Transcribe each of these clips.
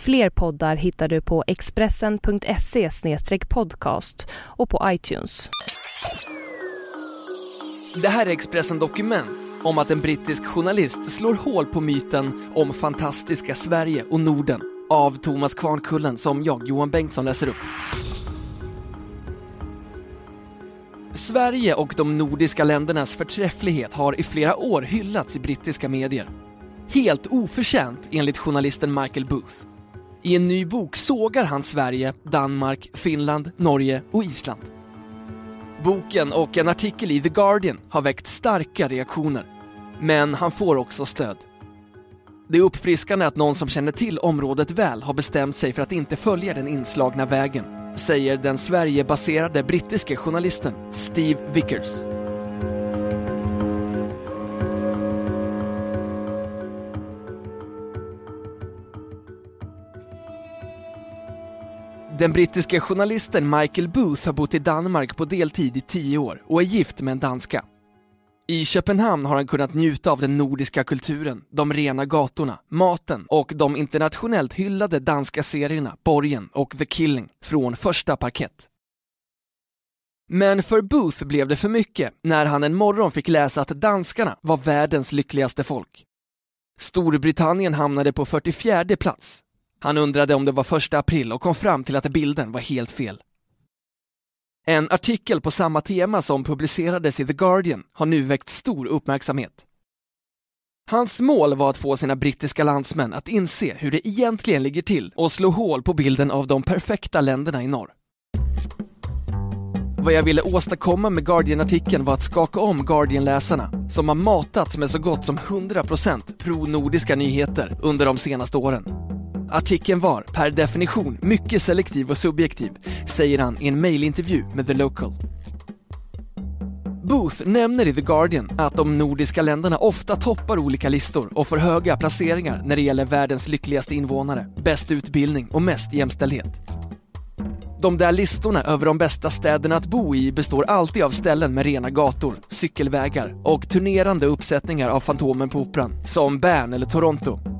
Fler poddar hittar du på expressen.se podcast och på iTunes. Det här är Expressen Dokument om att en brittisk journalist slår hål på myten om fantastiska Sverige och Norden av Thomas Kvarnkullen som jag, Johan Bengtsson, läser upp. Sverige och de nordiska ländernas förträfflighet har i flera år hyllats i brittiska medier. Helt oförtjänt enligt journalisten Michael Booth. I en ny bok sågar han Sverige, Danmark, Finland, Norge och Island. Boken och en artikel i The Guardian har väckt starka reaktioner. Men han får också stöd. Det är uppfriskande att någon som känner till området väl har bestämt sig för att inte följa den inslagna vägen, säger den Sverigebaserade brittiske journalisten Steve Vickers. Den brittiske journalisten Michael Booth har bott i Danmark på deltid i tio år och är gift med en danska. I Köpenhamn har han kunnat njuta av den nordiska kulturen, de rena gatorna, maten och de internationellt hyllade danska serierna Borgen och The Killing från första parkett. Men för Booth blev det för mycket när han en morgon fick läsa att danskarna var världens lyckligaste folk. Storbritannien hamnade på 44 plats. Han undrade om det var första april och kom fram till att bilden var helt fel. En artikel på samma tema som publicerades i The Guardian har nu väckt stor uppmärksamhet. Hans mål var att få sina brittiska landsmän att inse hur det egentligen ligger till och slå hål på bilden av de perfekta länderna i norr. Vad jag ville åstadkomma med Guardian-artikeln var att skaka om Guardian-läsarna som har matats med så gott som 100% pro-nordiska nyheter under de senaste åren. Artikeln var, per definition, mycket selektiv och subjektiv, säger han i en mejlintervju med The Local. Booth nämner i The Guardian att de nordiska länderna ofta toppar olika listor och får höga placeringar när det gäller världens lyckligaste invånare, bäst utbildning och mest jämställdhet. De där listorna över de bästa städerna att bo i består alltid av ställen med rena gator, cykelvägar och turnerande uppsättningar av Fantomen på Operan, som Bern eller Toronto.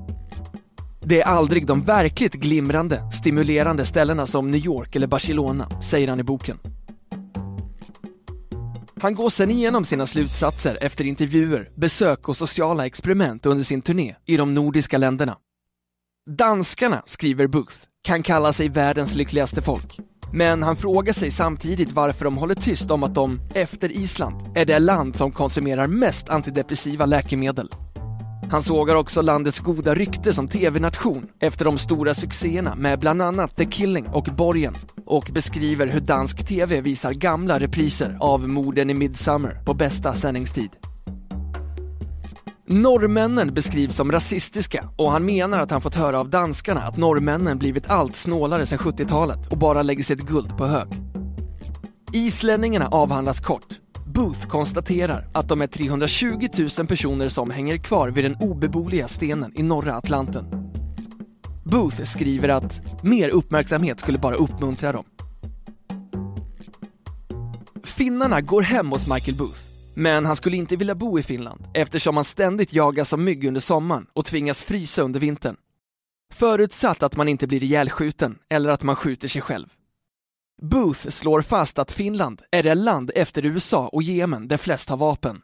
Det är aldrig de verkligt glimrande, stimulerande ställena som New York eller Barcelona, säger han i boken. Han går sedan igenom sina slutsatser efter intervjuer, besök och sociala experiment under sin turné i de nordiska länderna. Danskarna, skriver Booth, kan kalla sig världens lyckligaste folk. Men han frågar sig samtidigt varför de håller tyst om att de, efter Island, är det land som konsumerar mest antidepressiva läkemedel. Han sågar också landets goda rykte som tv-nation efter de stora succéerna med bland annat The Killing och Borgen och beskriver hur dansk tv visar gamla repriser av morden i Midsummer på bästa sändningstid. Norrmännen beskrivs som rasistiska och han menar att han fått höra av danskarna att norrmännen blivit allt snålare sedan 70-talet och bara lägger sitt guld på hög. Islänningarna avhandlas kort Booth konstaterar att de är 320 000 personer som hänger kvar vid den obeboeliga stenen i norra Atlanten. Booth skriver att mer uppmärksamhet skulle bara uppmuntra dem. Finnarna går hem hos Michael Booth, men han skulle inte vilja bo i Finland eftersom han ständigt jagas av mygg under sommaren och tvingas frysa under vintern. Förutsatt att man inte blir ihjälskjuten eller att man skjuter sig själv. Booth slår fast att Finland är det land efter USA och Jemen där flest har vapen.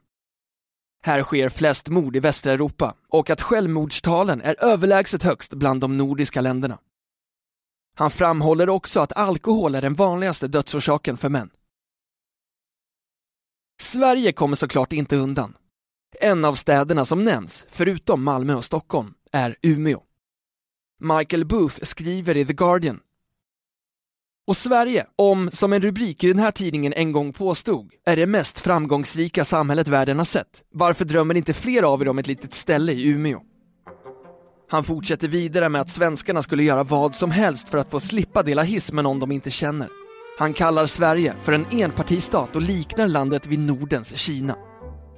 Här sker flest mord i västra Europa och att självmordstalen är överlägset högst bland de nordiska länderna. Han framhåller också att alkohol är den vanligaste dödsorsaken för män. Sverige kommer såklart inte undan. En av städerna som nämns, förutom Malmö och Stockholm, är Umeå. Michael Booth skriver i The Guardian och Sverige, om, som en rubrik i den här tidningen en gång påstod, är det mest framgångsrika samhället världen har sett. Varför drömmer inte fler av er om ett litet ställe i Umeå? Han fortsätter vidare med att svenskarna skulle göra vad som helst för att få slippa dela hiss med någon de inte känner. Han kallar Sverige för en enpartistat och liknar landet vid Nordens Kina.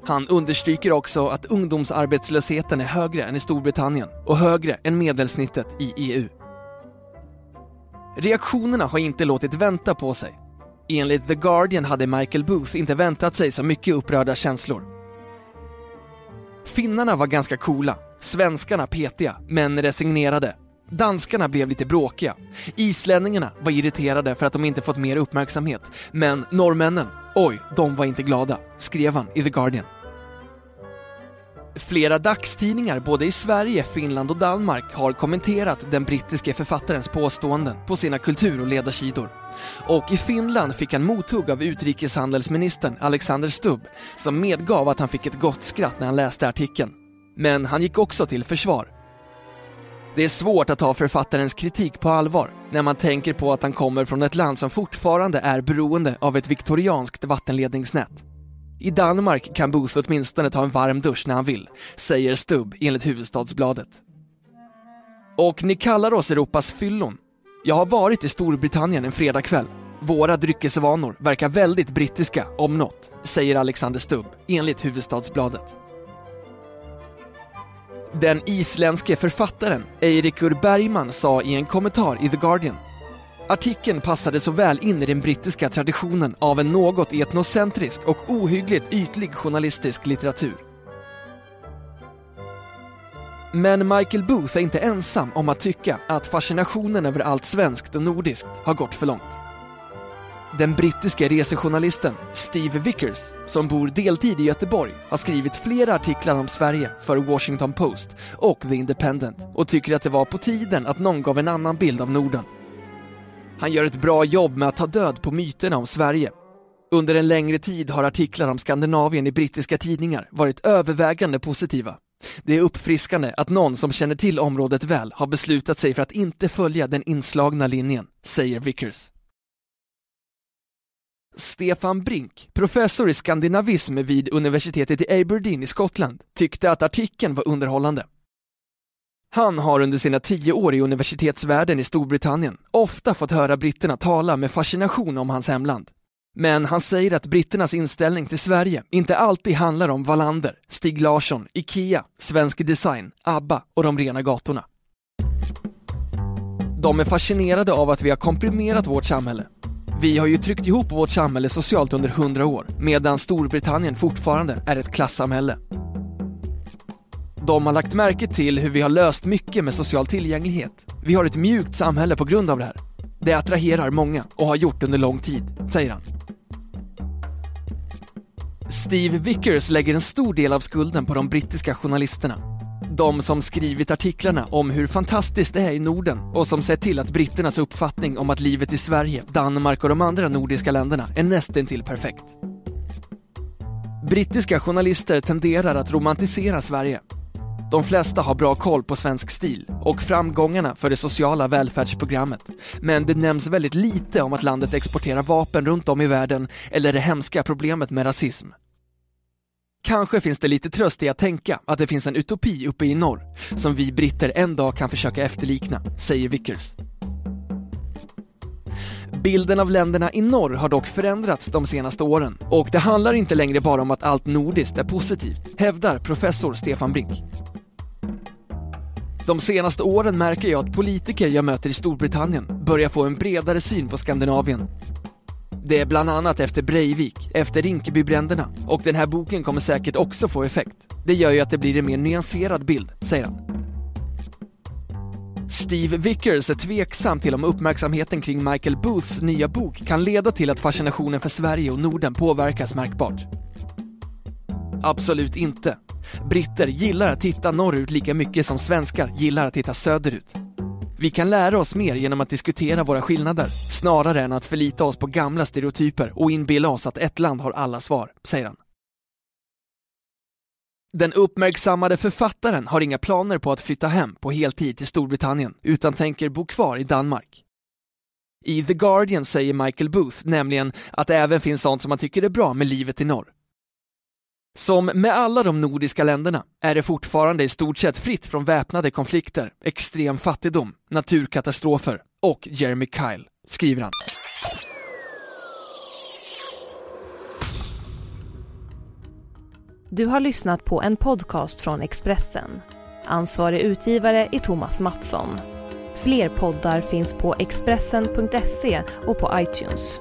Han understryker också att ungdomsarbetslösheten är högre än i Storbritannien och högre än medelsnittet i EU. Reaktionerna har inte låtit vänta på sig. Enligt The Guardian hade Michael Booth inte väntat sig så mycket upprörda känslor. Finnarna var ganska coola, svenskarna petiga, men resignerade. Danskarna blev lite bråkiga. Islänningarna var irriterade för att de inte fått mer uppmärksamhet. Men norrmännen, oj, de var inte glada, skrev han i The Guardian. Flera dagstidningar både i Sverige, Finland och Danmark har kommenterat den brittiske författarens påståenden på sina kultur och ledarsidor. Och i Finland fick han mothugg av utrikeshandelsministern Alexander Stubb som medgav att han fick ett gott skratt när han läste artikeln. Men han gick också till försvar. Det är svårt att ta författarens kritik på allvar när man tänker på att han kommer från ett land som fortfarande är beroende av ett viktorianskt vattenledningsnät. I Danmark kan Booth åtminstone ta en varm dusch när han vill, säger Stubb enligt Huvudstadsbladet. Och ni kallar oss Europas fyllon. Jag har varit i Storbritannien en fredagkväll. Våra dryckesvanor verkar väldigt brittiska, om något, säger Alexander Stubb enligt Huvudstadsbladet. Den isländske författaren Eirikur Bergman sa i en kommentar i The Guardian Artikeln passade så väl in i den brittiska traditionen av en något etnocentrisk och ohyggligt ytlig journalistisk litteratur. Men Michael Booth är inte ensam om att tycka att fascinationen över allt svenskt och nordiskt har gått för långt. Den brittiske resejournalisten Steve Vickers, som bor deltid i Göteborg, har skrivit flera artiklar om Sverige för Washington Post och The Independent och tycker att det var på tiden att någon gav en annan bild av Norden. Han gör ett bra jobb med att ta död på myterna om Sverige. Under en längre tid har artiklar om Skandinavien i brittiska tidningar varit övervägande positiva. Det är uppfriskande att någon som känner till området väl har beslutat sig för att inte följa den inslagna linjen, säger Vickers. Stefan Brink, professor i skandinavism vid universitetet i Aberdeen i Skottland, tyckte att artikeln var underhållande. Han har under sina tio år i universitetsvärlden i Storbritannien ofta fått höra britterna tala med fascination om hans hemland. Men han säger att britternas inställning till Sverige inte alltid handlar om Wallander, Stig Larsson, IKEA, Svensk Design, ABBA och de rena gatorna. De är fascinerade av att vi har komprimerat vårt samhälle. Vi har ju tryckt ihop vårt samhälle socialt under hundra år, medan Storbritannien fortfarande är ett klassamhälle. De har lagt märke till hur vi har löst mycket med social tillgänglighet. Vi har ett mjukt samhälle på grund av det här. Det attraherar många och har gjort under lång tid, säger han. Steve Vickers lägger en stor del av skulden på de brittiska journalisterna. De som skrivit artiklarna om hur fantastiskt det är i Norden och som sett till att britternas uppfattning om att livet i Sverige, Danmark och de andra nordiska länderna är nästintill perfekt. Brittiska journalister tenderar att romantisera Sverige de flesta har bra koll på svensk stil och framgångarna för det sociala välfärdsprogrammet. Men det nämns väldigt lite om att landet exporterar vapen runt om i världen eller det hemska problemet med rasism. Kanske finns det lite tröst i att tänka att det finns en utopi uppe i norr som vi britter en dag kan försöka efterlikna, säger Vickers. Bilden av länderna i norr har dock förändrats de senaste åren och det handlar inte längre bara om att allt nordiskt är positivt, hävdar professor Stefan Brink. De senaste åren märker jag att politiker jag möter i Storbritannien börjar få en bredare syn på Skandinavien. Det är bland annat efter Breivik, efter Rinkebybränderna och den här boken kommer säkert också få effekt. Det gör ju att det blir en mer nyanserad bild, säger han. Steve Vickers är tveksam till om uppmärksamheten kring Michael Booths nya bok kan leda till att fascinationen för Sverige och Norden påverkas märkbart. Absolut inte. Britter gillar att titta norrut lika mycket som svenskar gillar att titta söderut. Vi kan lära oss mer genom att diskutera våra skillnader, snarare än att förlita oss på gamla stereotyper och inbilla oss att ett land har alla svar, säger han. Den uppmärksammade författaren har inga planer på att flytta hem på heltid till Storbritannien, utan tänker bo kvar i Danmark. I The Guardian säger Michael Booth nämligen att det även finns sånt som man tycker är bra med livet i norr. Som med alla de nordiska länderna är det fortfarande i stort sett fritt från väpnade konflikter, extrem fattigdom, naturkatastrofer och Jeremy Kyle, skriver han. Du har lyssnat på en podcast från Expressen. Ansvarig utgivare är Thomas Mattsson. Fler poddar finns på Expressen.se och på iTunes.